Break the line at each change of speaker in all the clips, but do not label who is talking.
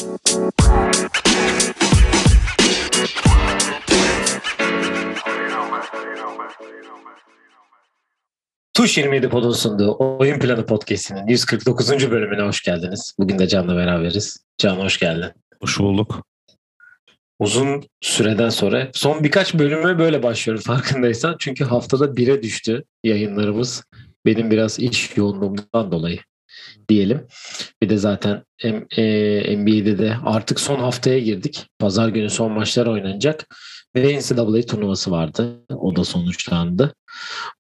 Tuş 27 Pod'un sunduğu Oyun Planı Podcast'inin 149. bölümüne hoş geldiniz. Bugün de Can'la beraberiz. Can hoş geldin.
Hoş bulduk.
Uzun süreden sonra son birkaç bölüme böyle başlıyorum farkındaysan. Çünkü haftada bire düştü yayınlarımız. Benim biraz iş yoğunluğumdan dolayı diyelim. Bir de zaten e, NBA'de de artık son haftaya girdik. Pazar günü son maçlar oynanacak. Ve NCAA turnuvası vardı. O da sonuçlandı.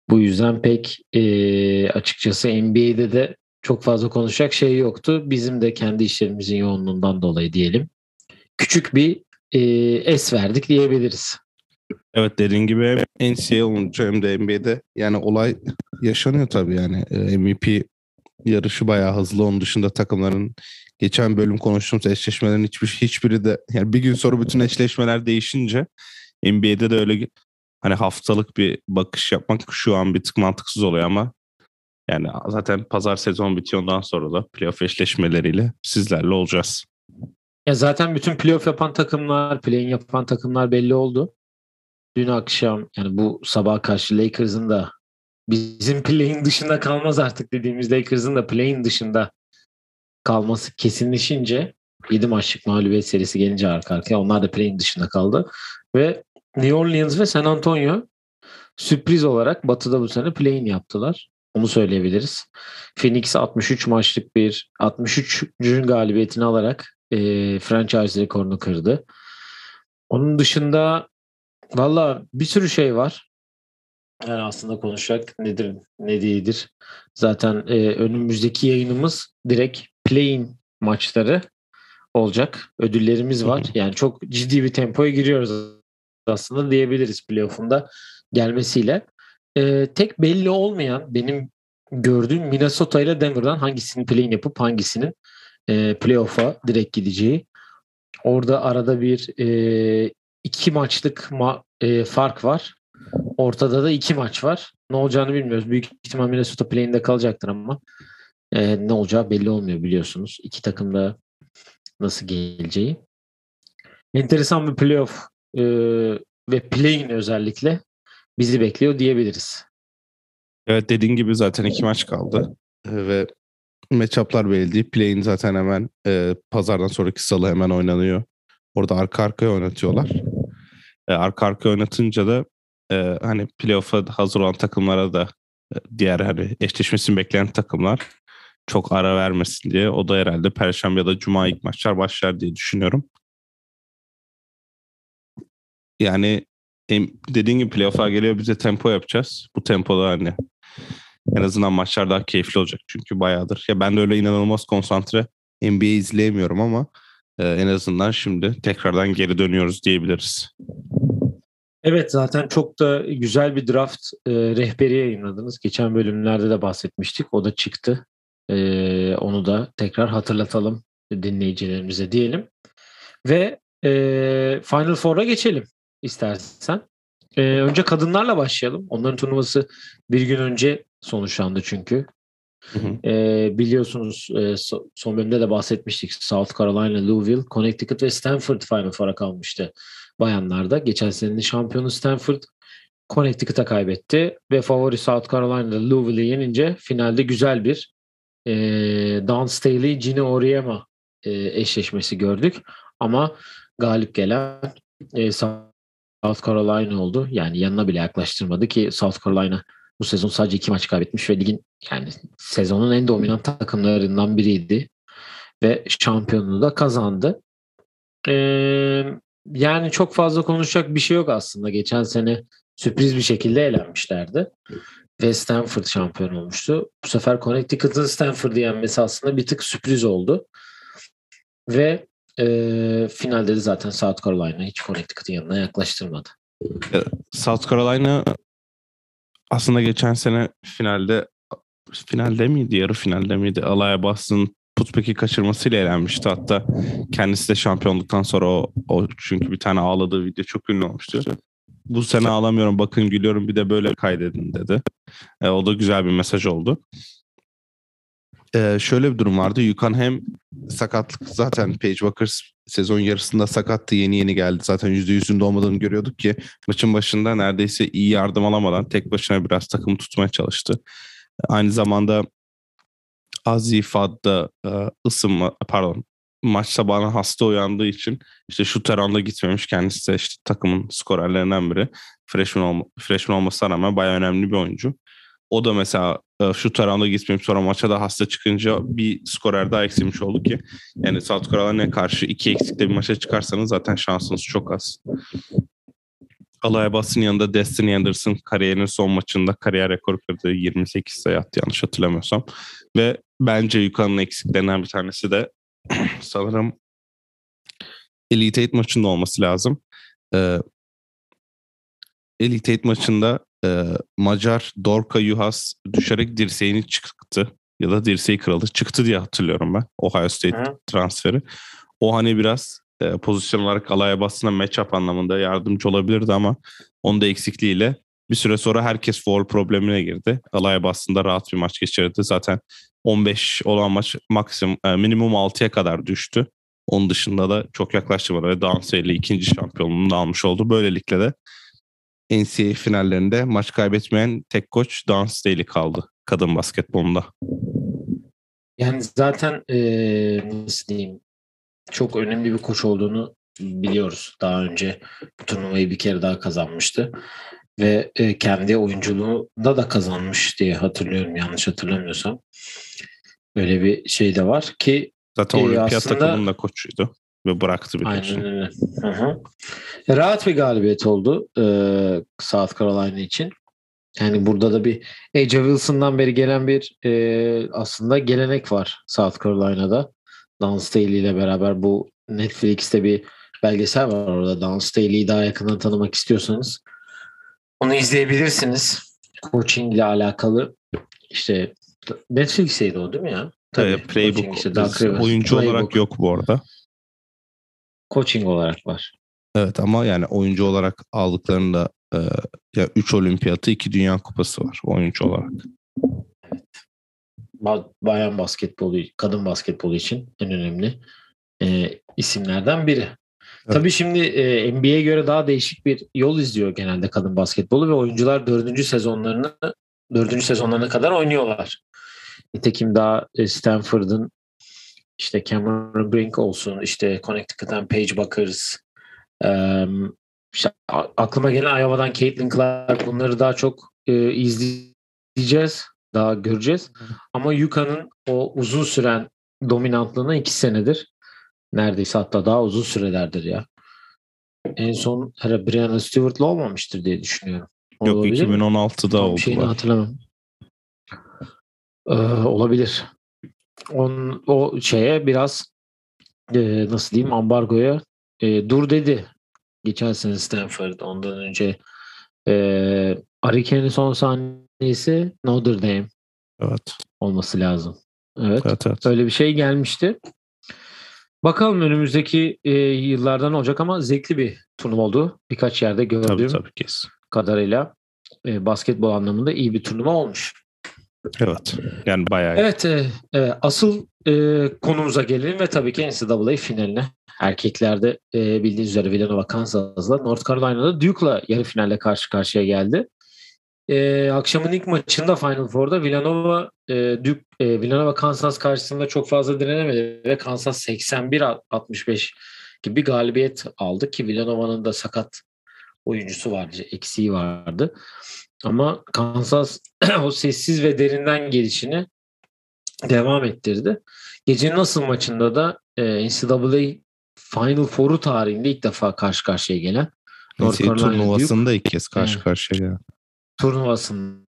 Bu yüzden pek e, açıkçası NBA'de de çok fazla konuşacak şey yoktu. Bizim de kendi işlerimizin yoğunluğundan dolayı diyelim. Küçük bir e, es verdik diyebiliriz.
Evet dediğin gibi hem NCAA olunca hem de NBA'de yani olay yaşanıyor tabii yani. MVP yarışı bayağı hızlı. Onun dışında takımların geçen bölüm konuştuğumuz eşleşmelerin hiçbir hiçbiri de yani bir gün sonra bütün eşleşmeler değişince NBA'de de öyle hani haftalık bir bakış yapmak şu an bir tık mantıksız oluyor ama yani zaten pazar sezon bitiyor ondan sonra da playoff eşleşmeleriyle sizlerle olacağız.
Ya zaten bütün playoff yapan takımlar, play-in yapan takımlar belli oldu. Dün akşam yani bu sabah karşı Lakers'ın da bizim play-in dışında kalmaz artık dediğimiz Lakers'ın da play-in dışında kalması kesinleşince 7 maçlık mağlubiyet serisi gelince arka arkaya onlar da play-in dışında kaldı. Ve New Orleans ve San Antonio sürpriz olarak Batı'da bu sene play-in yaptılar. Onu söyleyebiliriz. Phoenix 63 maçlık bir 63. galibiyetini alarak e, franchise rekorunu kırdı. Onun dışında valla bir sürü şey var. Yani aslında konuşacak nedir ne değildir. Zaten e, önümüzdeki yayınımız direkt play-in maçları olacak. Ödüllerimiz var. Yani çok ciddi bir tempoya giriyoruz aslında diyebiliriz playoff'unda gelmesiyle. Ee, tek belli olmayan benim gördüğüm Minnesota ile Denver'dan hangisinin play yapıp hangisinin e, playoff'a direkt gideceği. Orada arada bir e, iki maçlık ma- e, fark var. Ortada da iki maç var. Ne olacağını bilmiyoruz. Büyük ihtimal Minnesota play'inde kalacaktır ama e, ne olacağı belli olmuyor biliyorsunuz. İki takım da nasıl geleceği. Enteresan bir playoff e, ve play'in özellikle bizi bekliyor diyebiliriz.
Evet dediğin gibi zaten iki maç kaldı e, ve matchup'lar belli değil. Play'in zaten hemen e, pazardan sonraki salı hemen oynanıyor. Orada arka arkaya oynatıyorlar. E, arka arkaya oynatınca da e, hani playoff'a hazır olan takımlara da e, diğer hani eşleşmesini bekleyen takımlar çok ara vermesin diye o da herhalde Perşembe ya da Cuma ilk maçlar başlar diye düşünüyorum. Yani dediğin gibi playoff'a geliyor bize tempo yapacağız. Bu tempoda hani en azından maçlar daha keyifli olacak çünkü bayağıdır. Ya ben de öyle inanılmaz konsantre NBA izleyemiyorum ama e, en azından şimdi tekrardan geri dönüyoruz diyebiliriz.
Evet zaten çok da güzel bir draft e, rehberi yayınladınız. Geçen bölümlerde de bahsetmiştik. O da çıktı. E, onu da tekrar hatırlatalım dinleyicilerimize diyelim. Ve e, Final Four'a geçelim istersen. Ee, önce kadınlarla başlayalım. Onların turnuvası bir gün önce sonuçlandı çünkü. Hı hı. Ee, biliyorsunuz e, son bölümde de bahsetmiştik. South Carolina, Louisville, Connecticut ve Stanford Final Four'a kalmıştı bayanlarda. Geçen senenin şampiyonu Stanford Connecticut'a kaybetti ve favori South Carolina'da Louisville'i yenince finalde güzel bir e, Dawn Staley, Gina Oriema e, eşleşmesi gördük. Ama galip gelen e, South Carolina oldu. Yani yanına bile yaklaştırmadı ki South Carolina bu sezon sadece iki maç kaybetmiş ve ligin yani sezonun en dominant takımlarından biriydi. Ve şampiyonluğu da kazandı. Ee, yani çok fazla konuşacak bir şey yok aslında. Geçen sene sürpriz bir şekilde elenmişlerdi. Ve Stanford şampiyon olmuştu. Bu sefer Connecticut'ın Stanford'ı yenmesi aslında bir tık sürpriz oldu. Ve e, finalde de zaten South Carolina hiç Connecticut'ın yanına yaklaştırmadı.
South Carolina aslında geçen sene finalde finalde miydi, yarı finalde miydi? Alaya Boston putbeki kaçırmasıyla elenmişti. Hatta kendisi de şampiyonluktan sonra o, o çünkü bir tane ağladığı video çok ünlü olmuştu. Bu sene ağlamıyorum bakın gülüyorum bir de böyle kaydedin dedi. E, o da güzel bir mesaj oldu. Ee, şöyle bir durum vardı. Yukan hem sakatlık zaten Page Walker sezon yarısında sakattı yeni yeni geldi. Zaten %100'ünde olmadığını görüyorduk ki maçın başında neredeyse iyi yardım alamadan tek başına biraz takımı tutmaya çalıştı. Aynı zamanda Azi Fad'da e, ısınma pardon maç sabahına hasta uyandığı için işte şu teranda gitmemiş. Kendisi de işte takımın skorerlerinden biri. Freshman, olma, freshman olmasına rağmen bayağı önemli bir oyuncu. O da mesela e, şu teranda gitmemiş sonra maça da hasta çıkınca bir skorer daha eksilmiş oldu ki yani South Carolina'ya karşı iki eksikte bir maça çıkarsanız zaten şansınız çok az. Alaya Bass'ın yanında Destiny Anderson kariyerinin son maçında kariyer rekoru kırdı. 28 sayı attı yanlış hatırlamıyorsam. Ve bence Yukan'ın eksiklerinden bir tanesi de sanırım Elite 8 maçında olması lazım. Ee, Elite 8 maçında e, Macar Dorka Yuhas düşerek dirseğini çıktı. Ya da dirseği kırıldı. Çıktı diye hatırlıyorum ben. Ohio State Hı. transferi. O hani biraz e, pozisyon olarak alaya basına matchup anlamında yardımcı olabilirdi ama onun da eksikliğiyle bir süre sonra herkes foul problemine girdi. Alaya bastığında rahat bir maç geçirdi. Zaten 15 olan maç maksimum e, minimum 6'ya kadar düştü. Onun dışında da çok yaklaştı ve Dansey ile ikinci şampiyonluğunu da almış oldu. Böylelikle de NCAA finallerinde maç kaybetmeyen tek koç Dan Staley kaldı kadın basketbolunda.
Yani zaten ee, nasıl diyeyim çok önemli bir koç olduğunu biliyoruz. Daha önce bu turnuvayı bir kere daha kazanmıştı. Ve e, kendi oyunculuğunda da kazanmış diye hatırlıyorum yanlış hatırlamıyorsam. Böyle bir şey de var ki
Zaten e, olimpiyat aslında, takımının da koçuydu ve bıraktı biliyorsun. Aynen öyle.
Hı hı. E, rahat bir galibiyet oldu e, South Carolina için. Yani burada da bir AJ Wilson'dan beri gelen bir e, aslında gelenek var South Carolina'da. Dan Staley ile beraber bu Netflix'te bir belgesel var orada. Dan Staley'i daha yakından tanımak istiyorsanız onu izleyebilirsiniz. Coaching ile alakalı işte Netflix'teydi o değil mi ya?
Tabii. Evet, playbook. Işte, oyuncu playbook. olarak yok bu arada.
Coaching olarak var.
Evet ama yani oyuncu olarak aldıklarında e, ya 3 olimpiyatı 2 dünya kupası var oyuncu olarak. Evet.
Bayan basketbolu, kadın basketbolu için en önemli e, isimlerden biri. Evet. Tabii şimdi e, NBA'ye göre daha değişik bir yol izliyor genelde kadın basketbolu ve oyuncular dördüncü sezonlarını dördüncü sezonlarına kadar oynuyorlar. Nitekim daha e, Stanford'ın işte Cameron Brink olsun, işte Connecticut'tan Paige Buckers, um, işte aklıma gelen Iowa'dan Caitlin Clark bunları daha çok e, izleyeceğiz, daha göreceğiz. Ama Yuka'nın o uzun süren dominantlığına iki senedir neredeyse hatta daha uzun sürelerdir ya. En son herhalde Brianna Stewart'la olmamıştır diye düşünüyorum.
Yok olabilir 2016'da oldu.
Şeyini hatırlamam. Ee, olabilir. On, o şeye biraz e, nasıl diyeyim ambargoya e, dur dedi. Geçen sene Stanford ondan önce e, Arike'nin son sahnesi Notre Dame
evet.
olması lazım. Evet. evet, evet. Öyle bir şey gelmişti. Bakalım önümüzdeki e, yıllardan olacak ama zevkli bir turnuva oldu. Birkaç yerde gördüğüm tabii, tabii, kes. kadarıyla e, basketbol anlamında iyi bir turnuva olmuş.
Evet. Yani bayağı
Evet. E, e, asıl e, konumuza gelelim ve tabii ki NCAA finaline. Erkeklerde e, bildiğiniz üzere Villanova Kansas'la North Carolina'da Duke'la yarı finalle karşı karşıya geldi. E, akşamın ilk maçında Final Four'da Villanova e, Duke, e, Villanova Kansas karşısında çok fazla direnemedi ve Kansas 81-65 gibi galibiyet aldı ki Villanova'nın da sakat oyuncusu vardı, eksiği vardı. Ama Kansas o sessiz ve derinden gelişini devam ettirdi. Gecenin nasıl maçında da e, NCAA Final Four'u tarihinde ilk defa karşı karşıya gelen
North Carolina turnuvasında ilk kez karşı karşıya gelen.
Turnuvasında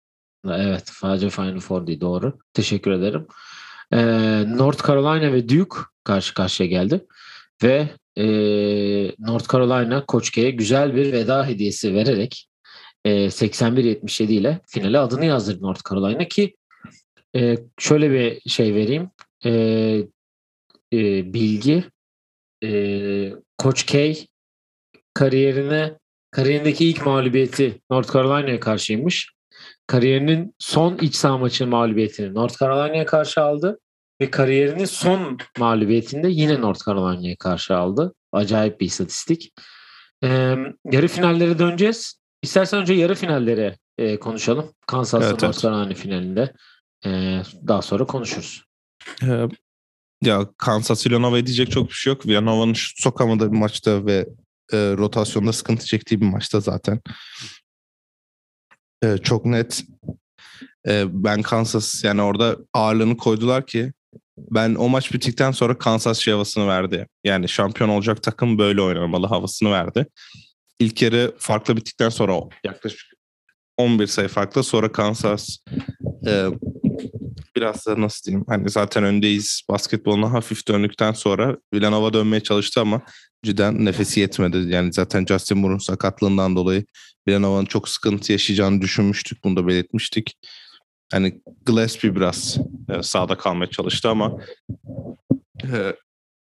evet sadece Final Four değil doğru. Teşekkür ederim. E, North Carolina ve Duke karşı karşıya geldi ve e, North Carolina Koçke'ye güzel bir veda hediyesi vererek e, 81-77 ile finale adını yazdırdı North Carolina ki e, şöyle bir şey vereyim. E, e, bilgi e, Coach K kariyerine kariyerindeki ilk mağlubiyeti North Carolina'ya karşıymış. Kariyerinin son iç saha maçı mağlubiyetini North Carolina'ya karşı aldı. ve kariyerinin son mağlubiyetinde yine North Carolina'ya karşı aldı. Acayip bir istatistik. Ee, yarı finallere döneceğiz. İstersen önce yarı finallere e, konuşalım. Kansas evet, North Carolina evet. finalinde. E, daha sonra konuşuruz.
Ee, ya Kansas Villanova diyecek çok bir şey yok. Villanova'nın şut sokamadığı bir maçta ve e, rotasyonda sıkıntı çektiği bir maçta zaten. E, çok net e, ben Kansas yani orada ağırlığını koydular ki ben o maç bittikten sonra Kansas şey havasını verdi. Yani şampiyon olacak takım böyle oynamalı havasını verdi. İlk yarı farklı bittikten sonra yaklaşık 11 sayı farklı sonra Kansas e, biraz da nasıl diyeyim hani zaten öndeyiz basketboluna hafif döndükten sonra Villanova dönmeye çalıştı ama cidden nefesi yetmedi. Yani zaten Justin Moore'un sakatlığından dolayı Villanova'nın çok sıkıntı yaşayacağını düşünmüştük. Bunu da belirtmiştik. Hani Gillespie biraz e, sağda kalmaya çalıştı ama e,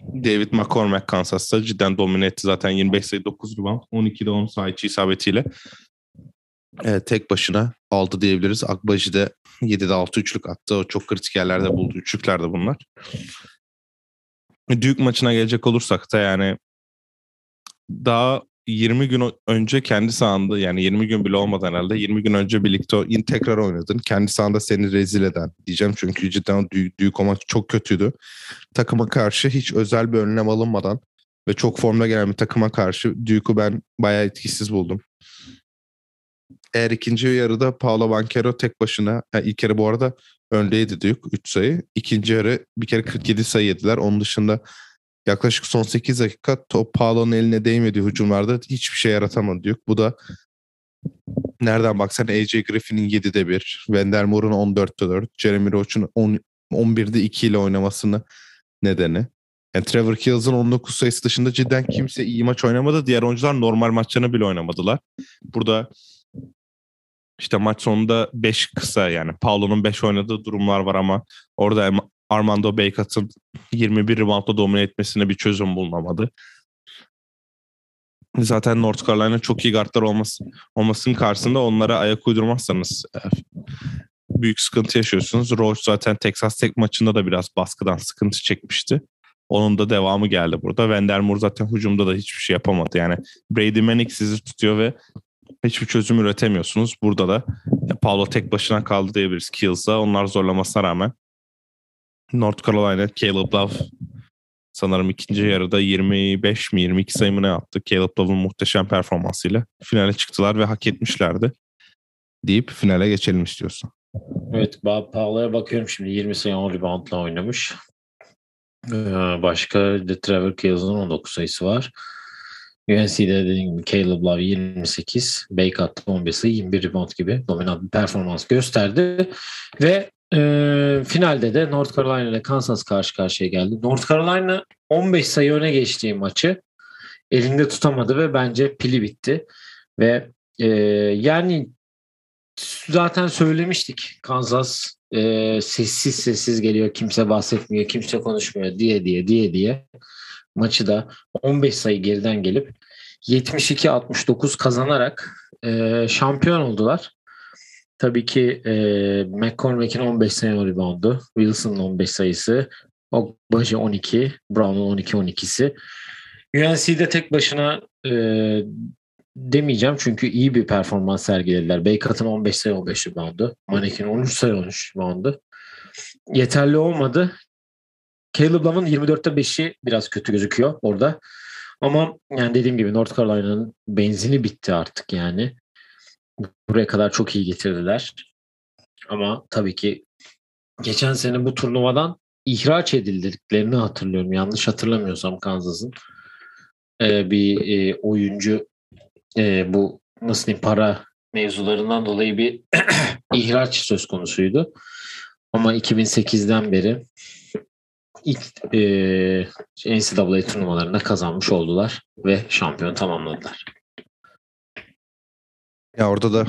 David McCormack Kansas'ta cidden domine etti. Zaten 25 sayı 9 rebound 12'de 10 sayı isabetiyle e, tek başına aldı diyebiliriz. Akbaji de 7'de 6 üçlük attı. O çok kritik yerlerde buldu. Üçlükler de bunlar. Duke maçına gelecek olursak da yani daha 20 gün önce kendi sahanda yani 20 gün bile olmadan herhalde 20 gün önce birlikte tekrar oynadın. Kendi sahanda seni rezil eden diyeceğim çünkü cidden büyük, büyük o maç çok kötüydü. Takıma karşı hiç özel bir önlem alınmadan ve çok formda gelen bir takıma karşı Duke'u ben bayağı etkisiz buldum. Eğer ikinci yarıda Paolo Banquero tek başına, yani ilk yarı bu arada öndeydi Duke 3 sayı. İkinci yarı bir kere 47 sayı yediler. Onun dışında yaklaşık son 8 dakika top Paolo'nun eline değmediği hücumlarda hiçbir şey yaratamadı Duke. Bu da nereden baksan AJ Griffin'in 7'de 1, Wendell Moore'un 14'te 4, Jeremy Roach'un 11'de 2 ile oynamasını nedeni. Yani Trevor Kills'ın 19 sayısı dışında cidden kimse iyi maç oynamadı. Diğer oyuncular normal maçlarını bile oynamadılar. Burada işte maç sonunda 5 kısa yani Paulo'nun 5 oynadığı durumlar var ama orada Armando Bacot'ın 21 reboundla domine etmesine bir çözüm bulunamadı. Zaten North Carolina çok iyi guardlar olması, olmasının karşısında onlara ayak uydurmazsanız büyük sıkıntı yaşıyorsunuz. Roach zaten Texas Tech maçında da biraz baskıdan sıkıntı çekmişti. Onun da devamı geldi burada. Wendell Moore zaten hücumda da hiçbir şey yapamadı. Yani Brady Manick sizi tutuyor ve hiçbir çözüm üretemiyorsunuz. Burada da Paulo tek başına kaldı diyebiliriz Kills'da. Onlar zorlamasına rağmen North Carolina, Caleb Love sanırım ikinci yarıda 25 mi 22 sayı mı ne attı. Caleb Love'ın muhteşem performansıyla finale çıktılar ve hak etmişlerdi deyip finale geçelim istiyorsun.
Evet Paolo'ya bakıyorum şimdi 20 sayı 10 reboundla oynamış. Ee, başka de Trevor Kills'ın 19 sayısı var. UNC'de dediğim gibi Caleb Love 28, Baycott 15 sayı 21 rebound gibi dominant bir performans gösterdi. Ve e, finalde de North Carolina ile Kansas karşı karşıya geldi. North Carolina 15 sayı öne geçtiği maçı elinde tutamadı ve bence pili bitti. Ve e, yani zaten söylemiştik Kansas e, sessiz sessiz geliyor kimse bahsetmiyor kimse konuşmuyor diye diye diye diye maçı da 15 sayı geriden gelip 72-69 kazanarak e, şampiyon oldular. Tabii ki e, McCormack'in 15 sayı reboundu, Wilson'ın 15 sayısı, Ogbaji 12, Brown'un 12-12'si. UNC'de tek başına e, demeyeceğim çünkü iyi bir performans sergilediler. Baycot'ın 15 sayı 15 reboundu, Manek'in 13 sayı 13 reboundu. Yeterli olmadı. Caleb Love'ın 24'te 5'i biraz kötü gözüküyor orada. Ama yani dediğim gibi North Carolina'nın benzini bitti artık yani. Buraya kadar çok iyi getirdiler. Ama tabii ki geçen sene bu turnuvadan ihraç edildiklerini hatırlıyorum. Yanlış hatırlamıyorsam Kansas'ın. Ee, bir e, oyuncu e, bu nasıl diyeyim para mevzularından dolayı bir ihraç söz konusuydu. Ama 2008'den beri ilk e, NCAA turnuvalarında kazanmış oldular ve şampiyon tamamladılar.
Ya orada da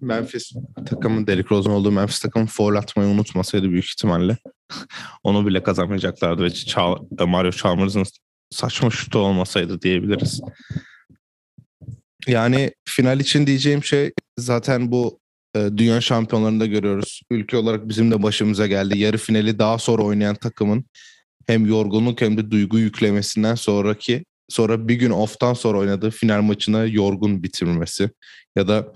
Memphis takımın Derrick Rose'un olduğu Memphis takımı foul atmayı unutmasaydı büyük ihtimalle onu bile kazanmayacaklardı ve Çağ- Mario Chalmers'ın saçma şutu olmasaydı diyebiliriz. Yani final için diyeceğim şey zaten bu e, dünya şampiyonlarında görüyoruz. Ülke olarak bizim de başımıza geldi. Yarı finali daha sonra oynayan takımın hem yorgunluk hem de duygu yüklemesinden sonraki sonra bir gün off'tan sonra oynadığı final maçına yorgun bitirmesi ya da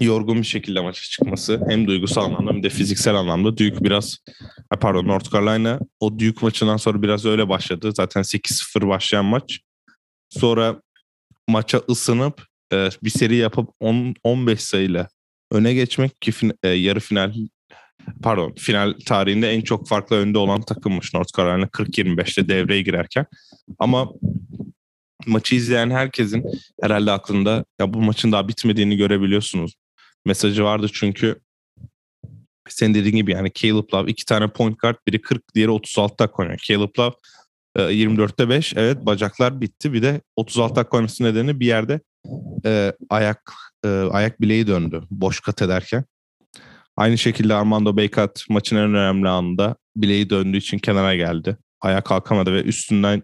yorgun bir şekilde maça çıkması hem duygusal anlamda hem de fiziksel anlamda Duke biraz pardon North Carolina o Duke maçından sonra biraz öyle başladı. Zaten 8-0 başlayan maç. Sonra maça ısınıp e, bir seri yapıp 10 15 sayıyla öne geçmek ki fin, e, yarı final pardon final tarihinde en çok farklı önde olan takımmış North Carolina 40-25'te devreye girerken. Ama maçı izleyen herkesin herhalde aklında ya bu maçın daha bitmediğini görebiliyorsunuz. Mesajı vardı çünkü sen dediğin gibi yani Caleb Love iki tane point guard biri 40 diğeri 36 dakika oynuyor. Caleb Love 24'te 5 evet bacaklar bitti bir de 36 dakika oynaması nedeni bir yerde e, ayak e, ayak bileği döndü boş kat ederken. Aynı şekilde Armando Beykat maçın en önemli anında bileği döndüğü için kenara geldi. Ayağa kalkamadı ve üstünden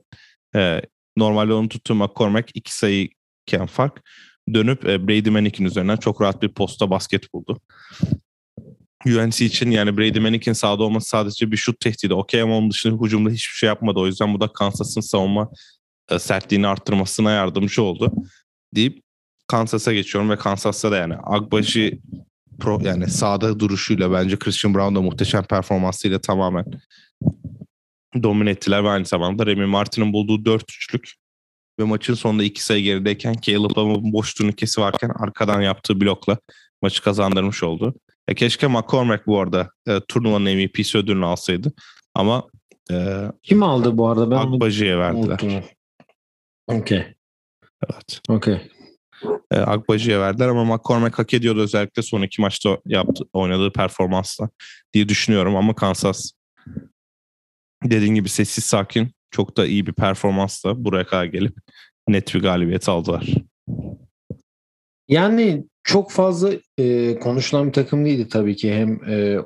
e, normalde onu tuttuğu McCormack iki sayı iken fark dönüp e, Brady Manick'in üzerinden çok rahat bir posta basket buldu. UNC için yani Brady Manick'in sahada olması sadece bir şut tehdidi. Okey ama onun dışında hücumda hiçbir şey yapmadı. O yüzden bu da Kansas'ın savunma e, sertliğini arttırmasına yardımcı oldu. Deyip Kansas'a geçiyorum ve Kansas'ta da yani Agbaji pro, yani sahada duruşuyla bence Christian Brown da muhteşem performansıyla tamamen domine ettiler ve aynı zamanda Remy Martin'in bulduğu 4 üçlük ve maçın sonunda 2 sayı gerideyken Caleb Love'ın boş turnikesi varken arkadan yaptığı blokla maçı kazandırmış oldu. E, keşke McCormack bu arada e, turnuvanın MVP'si ödülünü alsaydı ama e,
kim aldı bu arada? Ben
Agbaji'ye verdiler.
Okey.
Evet.
Okey.
E, Agbaji'ye verdiler ama McCormack hak ediyordu özellikle son iki maçta yaptı, oynadığı performansla diye düşünüyorum ama Kansas dediğin gibi sessiz sakin çok da iyi bir performansla buraya kadar gelip net bir galibiyet aldılar.
Yani çok fazla e, konuşulan bir takım değildi tabii ki. Hem e,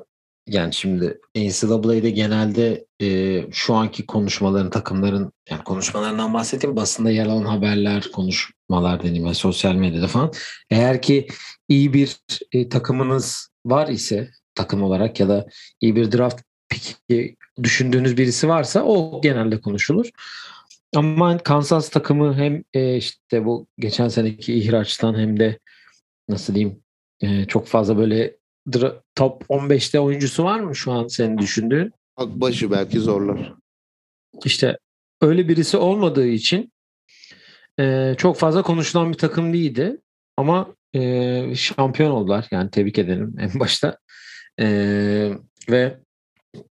yani şimdi NCAA'de genelde e, şu anki konuşmaların takımların yani konuşmalarından bahsettiğim basında yer alan haberler, konuşmalar deneyim sosyal medyada falan. Eğer ki iyi bir e, takımınız var ise takım olarak ya da iyi bir draft pick'i düşündüğünüz birisi varsa o genelde konuşulur. Ama Kansas takımı hem e, işte bu geçen seneki ihraçtan hem de nasıl diyeyim e, çok fazla böyle top 15'te oyuncusu var mı şu an senin düşündüğün?
Akbaşı belki zorlar.
İşte öyle birisi olmadığı için e, çok fazla konuşulan bir takım değildi. Ama e, şampiyon oldular. Yani tebrik edelim en başta. E, ve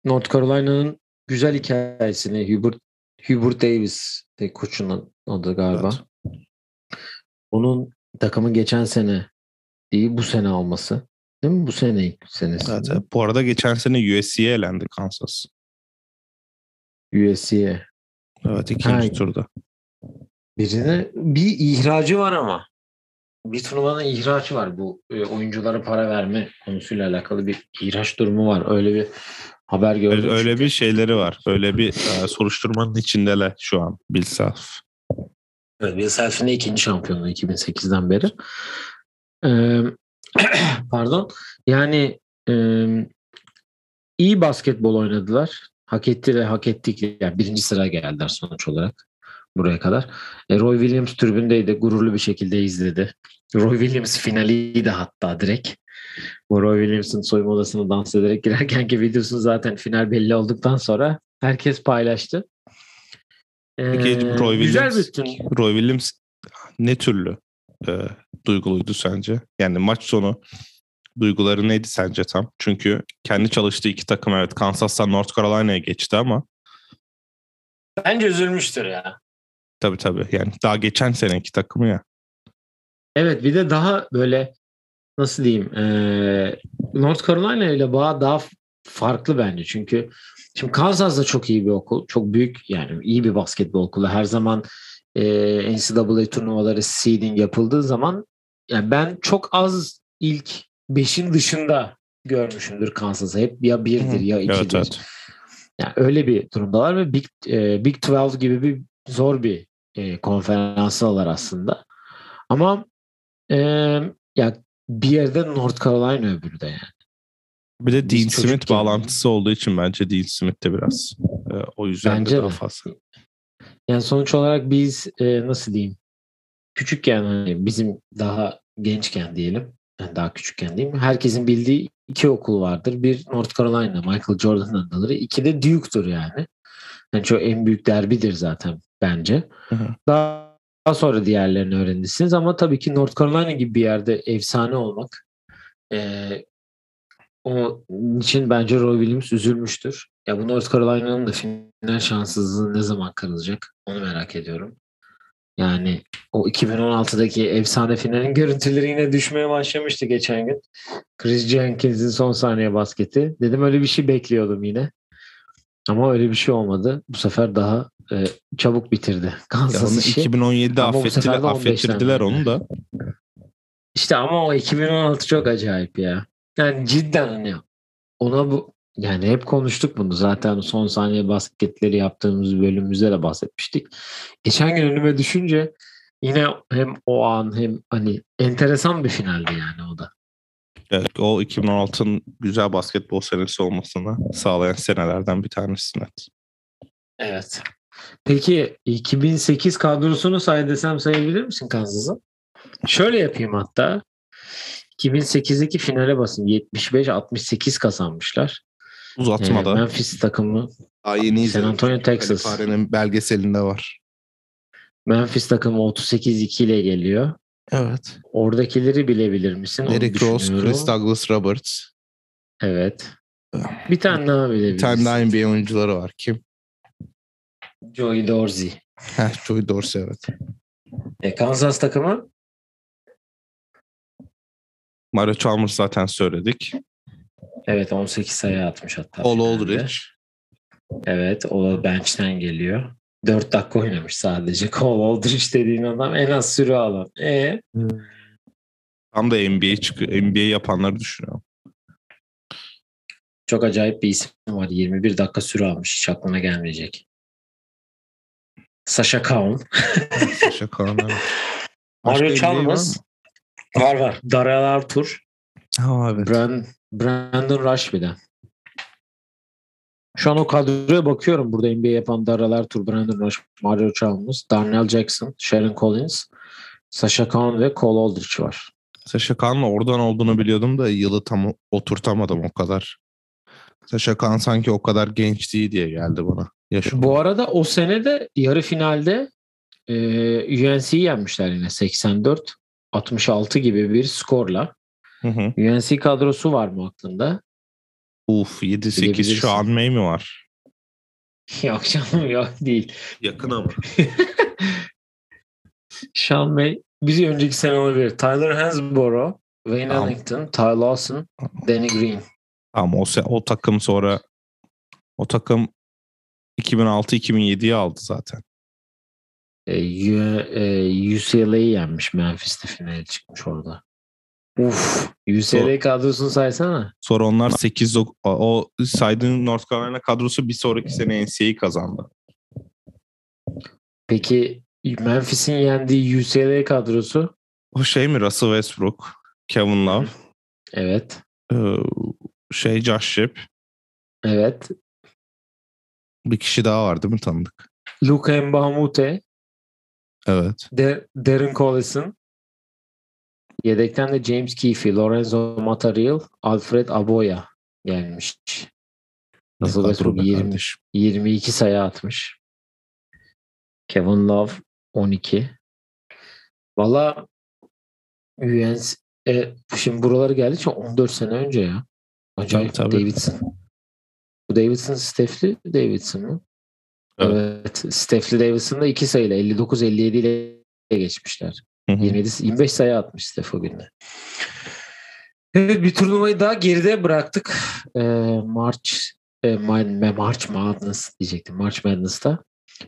North Carolina'nın güzel hikayesini Hubert, Hubert Davis de koçunun adı galiba. Evet. Onun takımın geçen sene değil bu sene alması. Değil mi? Bu sene senesi.
Evet, evet. Bu arada geçen sene USC'ye elendi Kansas.
USC'ye.
Evet ikinci ha, turda.
Birine bir ihracı var ama. Bir turnuvanın ihracı var bu e, oyunculara para verme konusuyla alakalı bir ihraç durumu var. Öyle bir haber gördüm.
Öyle, öyle bir şeyleri var. Öyle bir e, soruşturmanın içindeler şu an Bill Self.
Evet, Bill Self'in ikinci şampiyonu 2008'den beri. Ee, pardon. Yani e, iyi basketbol oynadılar. Hak etti ve hak ettik. Yani birinci sıra geldiler sonuç olarak buraya kadar. E, Roy Williams tribündeydi. Gururlu bir şekilde izledi. Roy Williams finaliydi hatta direkt. Bu Roy Williams'ın soyunma odasına dans ederek girerkenki videosunu zaten final belli olduktan sonra herkes paylaştı.
Peki ee, Roy Williams, güzel bir Roy Williams ne türlü e, duyguluydu sence? Yani maç sonu duyguları neydi sence tam? Çünkü kendi çalıştığı iki takım evet Kansas'tan North Carolina'ya geçti ama
Bence üzülmüştür ya.
Tabii tabii. Yani daha geçen seneki takımı ya.
Evet bir de daha böyle nasıl diyeyim North Carolina ile bağ daha farklı bence. Çünkü şimdi Kansas da çok iyi bir okul. Çok büyük yani iyi bir basketbol okulu. Her zaman e, NCAA turnuvaları seeding yapıldığı zaman yani ben çok az ilk beşin dışında görmüşümdür Kansas'ı. Hep ya birdir ya ikidir. Evet, evet. Yani öyle bir durumdalar ve Big, e, Big 12 gibi bir zor bir e, konferansı aslında. Ama e, ya bir yerde North Carolina öbürü de yani.
Bir de
Biz
Dean Smith
çocukken-
bağlantısı olduğu için bence Dean Smith de biraz e, o yüzden
Bence
de daha fazla.
Yani sonuç olarak biz e, nasıl diyeyim küçükken hani bizim daha gençken diyelim yani daha küçükken diyeyim herkesin bildiği iki okul vardır. Bir North Carolina Michael Jordan'ın adaları. iki de Duke'dur yani. Yani çok en büyük derbidir zaten bence.
Hı hı.
Daha, daha sonra diğerlerini öğrenirsiniz ama tabii ki North Carolina gibi bir yerde efsane olmak e, onun için bence Roy Williams üzülmüştür. Ya bu North Carolina'nın da final şanssızlığı ne zaman kırılacak onu merak ediyorum. Yani o 2016'daki efsane finalin görüntüleri yine düşmeye başlamıştı geçen gün. Chris Jenkins'in son saniye basketi. Dedim öyle bir şey bekliyordum yine. Ama öyle bir şey olmadı. Bu sefer daha e, çabuk bitirdi. Kansas işi.
2017'de
Ama
affettiler,
sefer de 15'ten
affettirdiler onu da.
İşte ama o 2016 çok acayip ya. Yani cidden hani ona bu yani hep konuştuk bunu zaten son saniye basketleri yaptığımız bölümümüzde de bahsetmiştik. Geçen gün önüme düşünce yine hem o an hem hani enteresan bir finaldi yani o da.
Evet, o 2016'nın güzel basketbol senesi olmasını sağlayan senelerden bir tanesi net.
Evet. Peki 2008 kadrosunu say desem sayabilir misin Kansas'ı? Şöyle yapayım hatta. 2008'deki finale basın 75-68 kazanmışlar.
Uzatmada.
Memphis takımı
Daha yeni
San
izledim.
Antonio, Texas.
Kalifare'nin belgeselinde var.
Memphis takımı 38-2 ile geliyor.
Evet.
Oradakileri bilebilir misin?
Derrick Rose. Chris Douglas Roberts.
Evet. Bir tane daha
Bir
bilebilirsin.
tane daha NBA oyuncuları var. Kim?
Joey Dorsey.
Heh, Joey Dorsey evet.
E, Kansas takımı
Mario Chalmers zaten söyledik.
Evet 18 sayı atmış hatta.
Paul. Aldridge.
Evet o bench'ten geliyor. 4 dakika oynamış sadece. Cole Aldridge dediğin adam en az süre alan. E
Tam da NBA çıkıyor. NBA yapanları düşünüyorum.
çok acayip bir isim var. 21 dakika süre almış. Hiç aklına gelmeyecek. Sasha Kaun.
Sasha Kahan, evet.
Mario Chalmers. Var var. Daryl Arthur.
Ha evet.
Brand, Brandon Rush bir de. Şu an o kadroya bakıyorum. Burada NBA yapan Daryl Arthur, Brandon Rush, Mario Chalmers, Darnell Jackson, Sharon Collins, Sasha Kaun ve Cole Aldridge var.
Sasha Kahn'ın oradan olduğunu biliyordum da yılı tam oturtamadım o kadar. Sasha Kahn sanki o kadar genç değil diye geldi bana. Yaşı
Bu arada o sene de yarı finalde e, UNC'yi yenmişler yine 84 66 gibi bir skorla.
Hı hı.
UNC kadrosu var mı aklında?
Uf 7-8
Bilebilirsin.
şu an May mi var?
yok canım yok değil.
Yakın ama.
Sean May bir önceki sene olabilir. Tyler Hansborough, Wayne
Tamam.
Ellington, Ty Lawson, Danny Green.
Ama o, o takım sonra o takım 2006-2007'yi aldı zaten.
E, U- e, UCLA'yı yenmiş Memphis'te finale çıkmış orada. Uf, UCLA kadrosunu saysana.
Sonra onlar 8 o, o saydığın North Carolina kadrosu bir sonraki sene NCAA'yi kazandı.
Peki Memphis'in yendiği UCLA kadrosu?
O şey mi Russell Westbrook, Kevin Love,
Evet.
ee, şey Josh Shipp,
Evet.
bir kişi daha var değil mi tanıdık?
Luka Mbamute,
Evet.
De- Darren Collison, yedekten de James Keefe, Lorenzo Matariel, Alfred Aboya gelmiş.
Kadro
Westbrook
be
20,
kardeşim.
22 sayı atmış. Kevin Love 12. Valla UNC e, şimdi buraları geldi için 14 sene önce ya. Acayip
Tabii, tabii.
Davidson. Bu Davidson Steph'li Davidson mı?
Evet.
Evet. Steph'li Davidson'da 2 sayıyla 59-57 ile geçmişler.
Hı hı.
27 25 sayı atmış Steph o günde. Evet bir turnuvayı daha geride bıraktık. Ee, March e, Ma- March Madness diyecektim. March Madness'ta.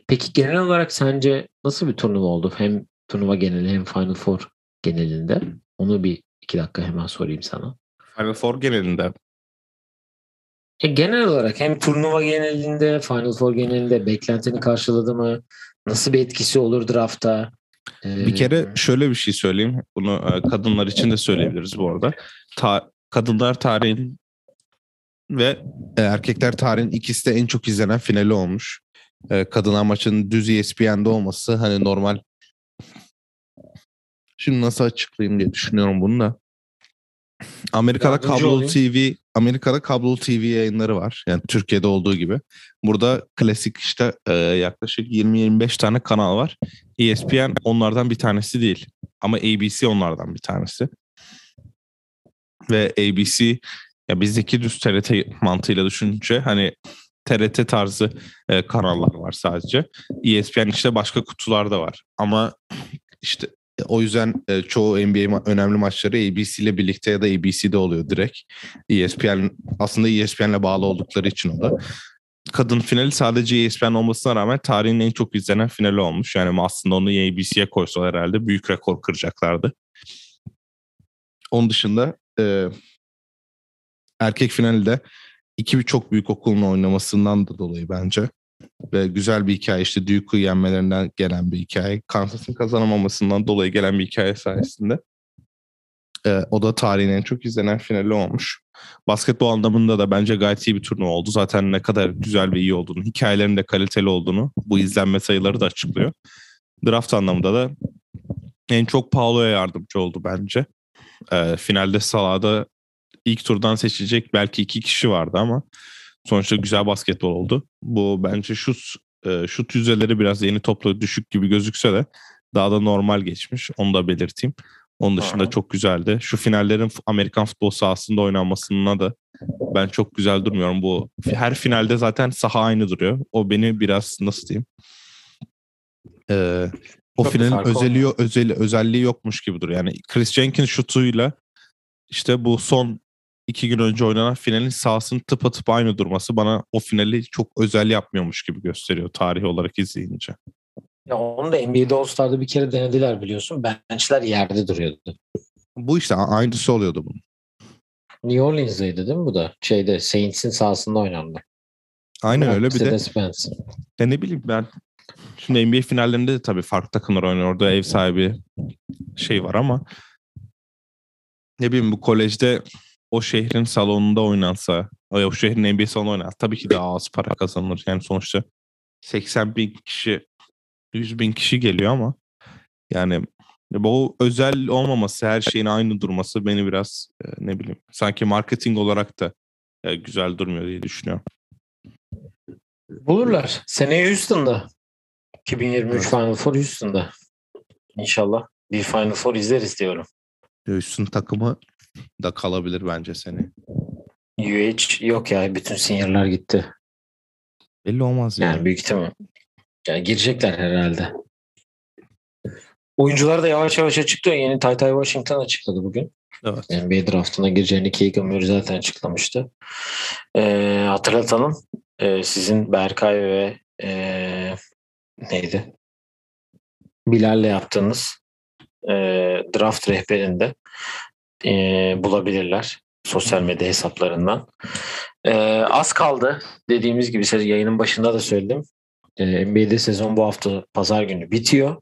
Peki genel olarak sence nasıl bir turnuva oldu? Hem turnuva geneli hem Final Four genelinde. Onu bir iki dakika hemen sorayım sana.
Final Four genelinde
E, genel olarak hem turnuva genelinde, Final Four genelinde beklentini karşıladı mı? Nasıl bir etkisi olur draftta?
Bir kere şöyle bir şey söyleyeyim. Bunu e, kadınlar için de söyleyebiliriz bu arada. Ta- kadınlar tarihin ve e, erkekler tarihin ikisi de en çok izlenen finali olmuş. E, kadınlar maçının düz ESPN'de olması hani normal. Şimdi nasıl açıklayayım diye düşünüyorum bunu da. Amerika'da
Yardımcı
kablo
olayım.
TV, Amerika'da kablo TV yayınları var. Yani Türkiye'de olduğu gibi. Burada klasik işte e, yaklaşık 20-25 tane kanal var. ESPN onlardan bir tanesi değil. Ama ABC onlardan bir tanesi. Ve ABC ya bizdeki düz TRT mantığıyla düşününce hani TRT tarzı e, kanallar var sadece. ESPN işte başka kutular da var. Ama işte o yüzden e, çoğu NBA ma- önemli maçları ABC ile birlikte ya da ABC'de oluyor direkt. ESPN aslında ESPN'le bağlı oldukları için o da. Kadın finali sadece ESPN olmasına rağmen tarihin en çok izlenen finali olmuş. Yani aslında onu ABC'ye koysalar herhalde büyük rekor kıracaklardı. Onun dışında e, erkek finali de iki çok büyük okulun oynamasından da dolayı bence. Ve güzel bir hikaye işte Duke'u yenmelerinden gelen bir hikaye. Kansas'ın kazanamamasından dolayı gelen bir hikaye sayesinde. Ee, o da tarihin en çok izlenen finali olmuş. Basketbol anlamında da bence gayet iyi bir turnuva oldu. Zaten ne kadar güzel ve iyi olduğunu, hikayelerin de kaliteli olduğunu bu izlenme sayıları da açıklıyor. Draft anlamında da en çok Paolo'ya yardımcı oldu bence. Ee, finalde Salah'da ilk turdan seçilecek belki iki kişi vardı ama sonuçta güzel basketbol oldu. Bu bence şut e, şut yüzdeleri biraz yeni topla düşük gibi gözükse de daha da normal geçmiş. Onu da belirteyim. Onun dışında
Hı.
çok güzeldi. Şu finallerin Amerikan futbol sahasında oynanmasına da ben çok güzel durmuyorum. Bu her finalde zaten saha aynı duruyor. O beni biraz nasıl diyeyim? Ee, o
Çok
finalin özelliği, özel, özelliği yokmuş gibi duruyor. Yani Chris Jenkins şutuyla işte bu son iki gün önce oynanan finalin sahasının tıpatıp aynı durması bana o finali çok özel yapmıyormuş gibi gösteriyor tarih olarak izleyince.
Ya onu da NBA'de All-Star'da bir kere denediler biliyorsun. Benchler yerde duruyordu.
Bu işte aynısı oluyordu bunun.
New Orleans'daydı değil mi bu da? Şeyde Saints'in sahasında oynandı.
Aynen öyle bir de
Mercedes-Benz.
ya ne bileyim ben şimdi NBA finallerinde de tabii farklı takımlar oynuyor. Orada ev sahibi şey var ama ne bileyim bu kolejde o şehrin salonunda oynansa, o o şehrin NBA salonu oynansa tabii ki daha az para kazanılır. Yani sonuçta 80 bin kişi, 100 bin kişi geliyor ama yani bu özel olmaması, her şeyin aynı durması beni biraz e, ne bileyim sanki marketing olarak da e, güzel durmuyor diye düşünüyorum.
Bulurlar. Seneye Houston'da. 2023
Evet.
Final Four Houston'da. İnşallah bir Final Four izleriz diyorum.
Houston takımı da kalabilir bence seni.
UH yok ya bütün seniorlar gitti.
Belli olmaz
Yani
yani.
büyük ihtimal. Yani girecekler herhalde. Oyuncular da yavaş yavaş açıklıyor. Yeni Tay Tay Washington açıkladı bugün.
Evet.
NBA draftına gireceğini Keegan Murray zaten açıklamıştı. Ee, hatırlatalım. Ee, sizin Berkay ve ee, neydi? Bilal'le yaptığınız ee, draft rehberinde ee, bulabilirler sosyal medya hesaplarından. Ee, az kaldı. Dediğimiz gibi yayının başında da söyledim. Ee, NBA'de sezon bu hafta pazar günü bitiyor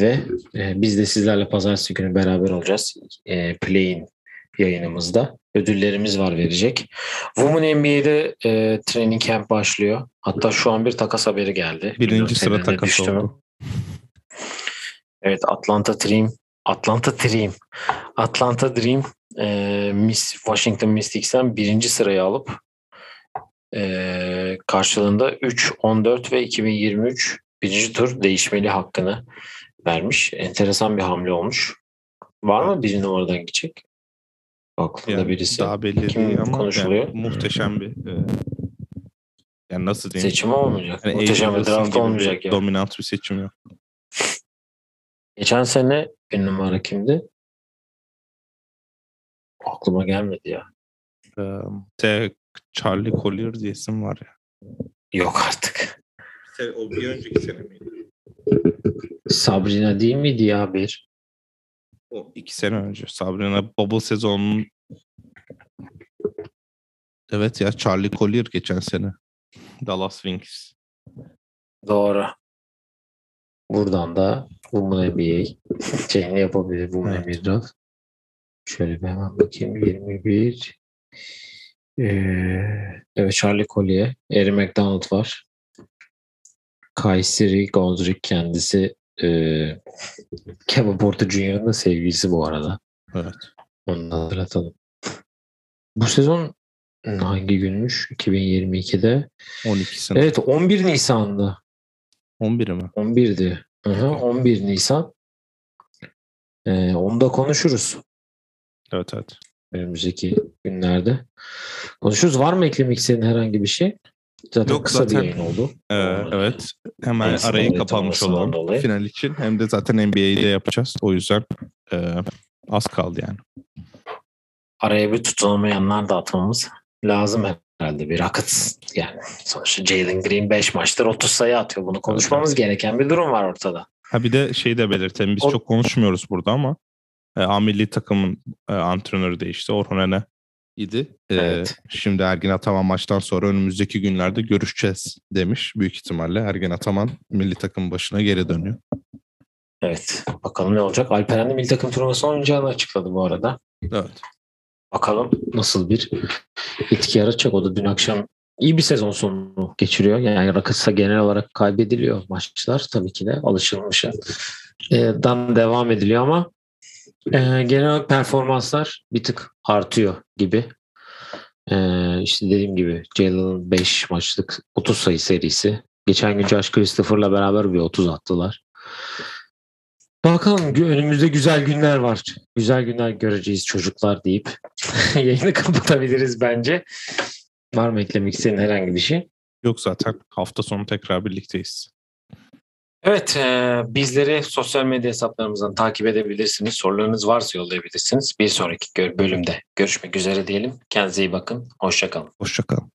ve e, biz de sizlerle pazartesi günü beraber olacağız. E, Play'in yayınımızda. Ödüllerimiz var verecek. Women NBA'de e, training camp başlıyor. Hatta şu an bir takas haberi geldi.
Birinci
Bilmiyorum
sıra
senin de
takas
düştü mü?
oldu.
Evet Atlanta Dream Atlanta Dream Atlanta Dream e, Miss Washington Mystics'ten birinci sırayı alıp e, karşılığında 3, 14 ve 2023 birinci tur değişmeli hakkını vermiş. Enteresan bir hamle olmuş. Var mı bir numaradan gidecek? Aklında
Yani
birisi.
daha belli
Kim
değil ama
konuşuluyor?
yani muhteşem bir e, yani nasıl diyeyim?
Seçim olmayacak.
Yani
Muhteşem bir draft olmayacak
bir
ya.
Dominant bir seçim yok.
Geçen sene bir numara kimdi? Aklıma gelmedi ya.
Ee. Charlie Collier diye isim var ya.
Yok artık.
O bir önceki sene miydi?
Sabrina değil miydi ya bir?
O iki sene önce. Sabrina Bubble sezonunun Evet ya Charlie Collier geçen sene. Dallas Wings.
Doğru. Buradan da Women NBA şeyini yapabilir Women
Evet.
NBA draft. Şöyle bir hemen bakayım. 21 ee, evet Charlie Collier, Eric McDonald var. Kayseri Gondrik kendisi ee, Kevin Porter Jr.'ın da sevgilisi bu arada.
Evet.
Onu da hatırlatalım. Bu sezon hangi günmüş? 2022'de.
12'sinde.
Evet 11 Nisan'da.
11'i mi?
11'di. Hı hı, 11 Nisan. Ee, onu da konuşuruz
Evet evet.
önümüzdeki günlerde. Konuşuruz. Var mı eklemek istediğin herhangi bir şey? Zaten
Yok,
kısa
zaten-
bir yayın oldu.
Ee, evet. Hemen
Neyse,
arayı kapanmış olalım
dolayı.
final için. Hem de zaten NBA'de yapacağız. O yüzden e, az kaldı yani.
Araya bir tutunamayanlar da atmamız lazım herhalde. Bir Rockets yani sonuçta Jalen Green 5 maçtır 30 sayı atıyor. Bunu konuşmamız gereken bir durum var ortada.
Ha bir de şey de belirtelim. Biz
O-
çok konuşmuyoruz burada ama e, A milli takımın e, antrenörü değişti. Orhun Ene idi. E,
Evet.
Şimdi Ergin Ataman maçtan sonra önümüzdeki günlerde görüşeceğiz demiş. Büyük ihtimalle Ergin Ataman milli takım başına geri dönüyor.
Evet. Bakalım ne olacak. Alperen de milli takım turnuvasına oynayacağını açıkladı bu arada.
Evet.
Bakalım nasıl bir etki yaratacak. O da dün akşam iyi bir sezon sonu geçiriyor. Yani Rakıs'a genel olarak kaybediliyor maçlar tabii ki de alışılmışa e, dan devam ediliyor ama e, genel olarak performanslar bir tık artıyor gibi. E, işte dediğim gibi Jalen'ın 5 maçlık 30 sayı serisi. Geçen gün Josh Christopher'la beraber bir 30 attılar. Bakalım önümüzde güzel günler var. Güzel günler göreceğiz çocuklar deyip yayını kapatabiliriz bence. Var mı eklemek istediğin herhangi bir şey?
Yok zaten hafta sonu tekrar birlikteyiz.
Evet, e, bizleri sosyal medya hesaplarımızdan takip edebilirsiniz. Sorularınız varsa yollayabilirsiniz. Bir sonraki bölümde görüşmek üzere diyelim. Kendinize iyi bakın. Hoşçakalın.
Hoşçakalın.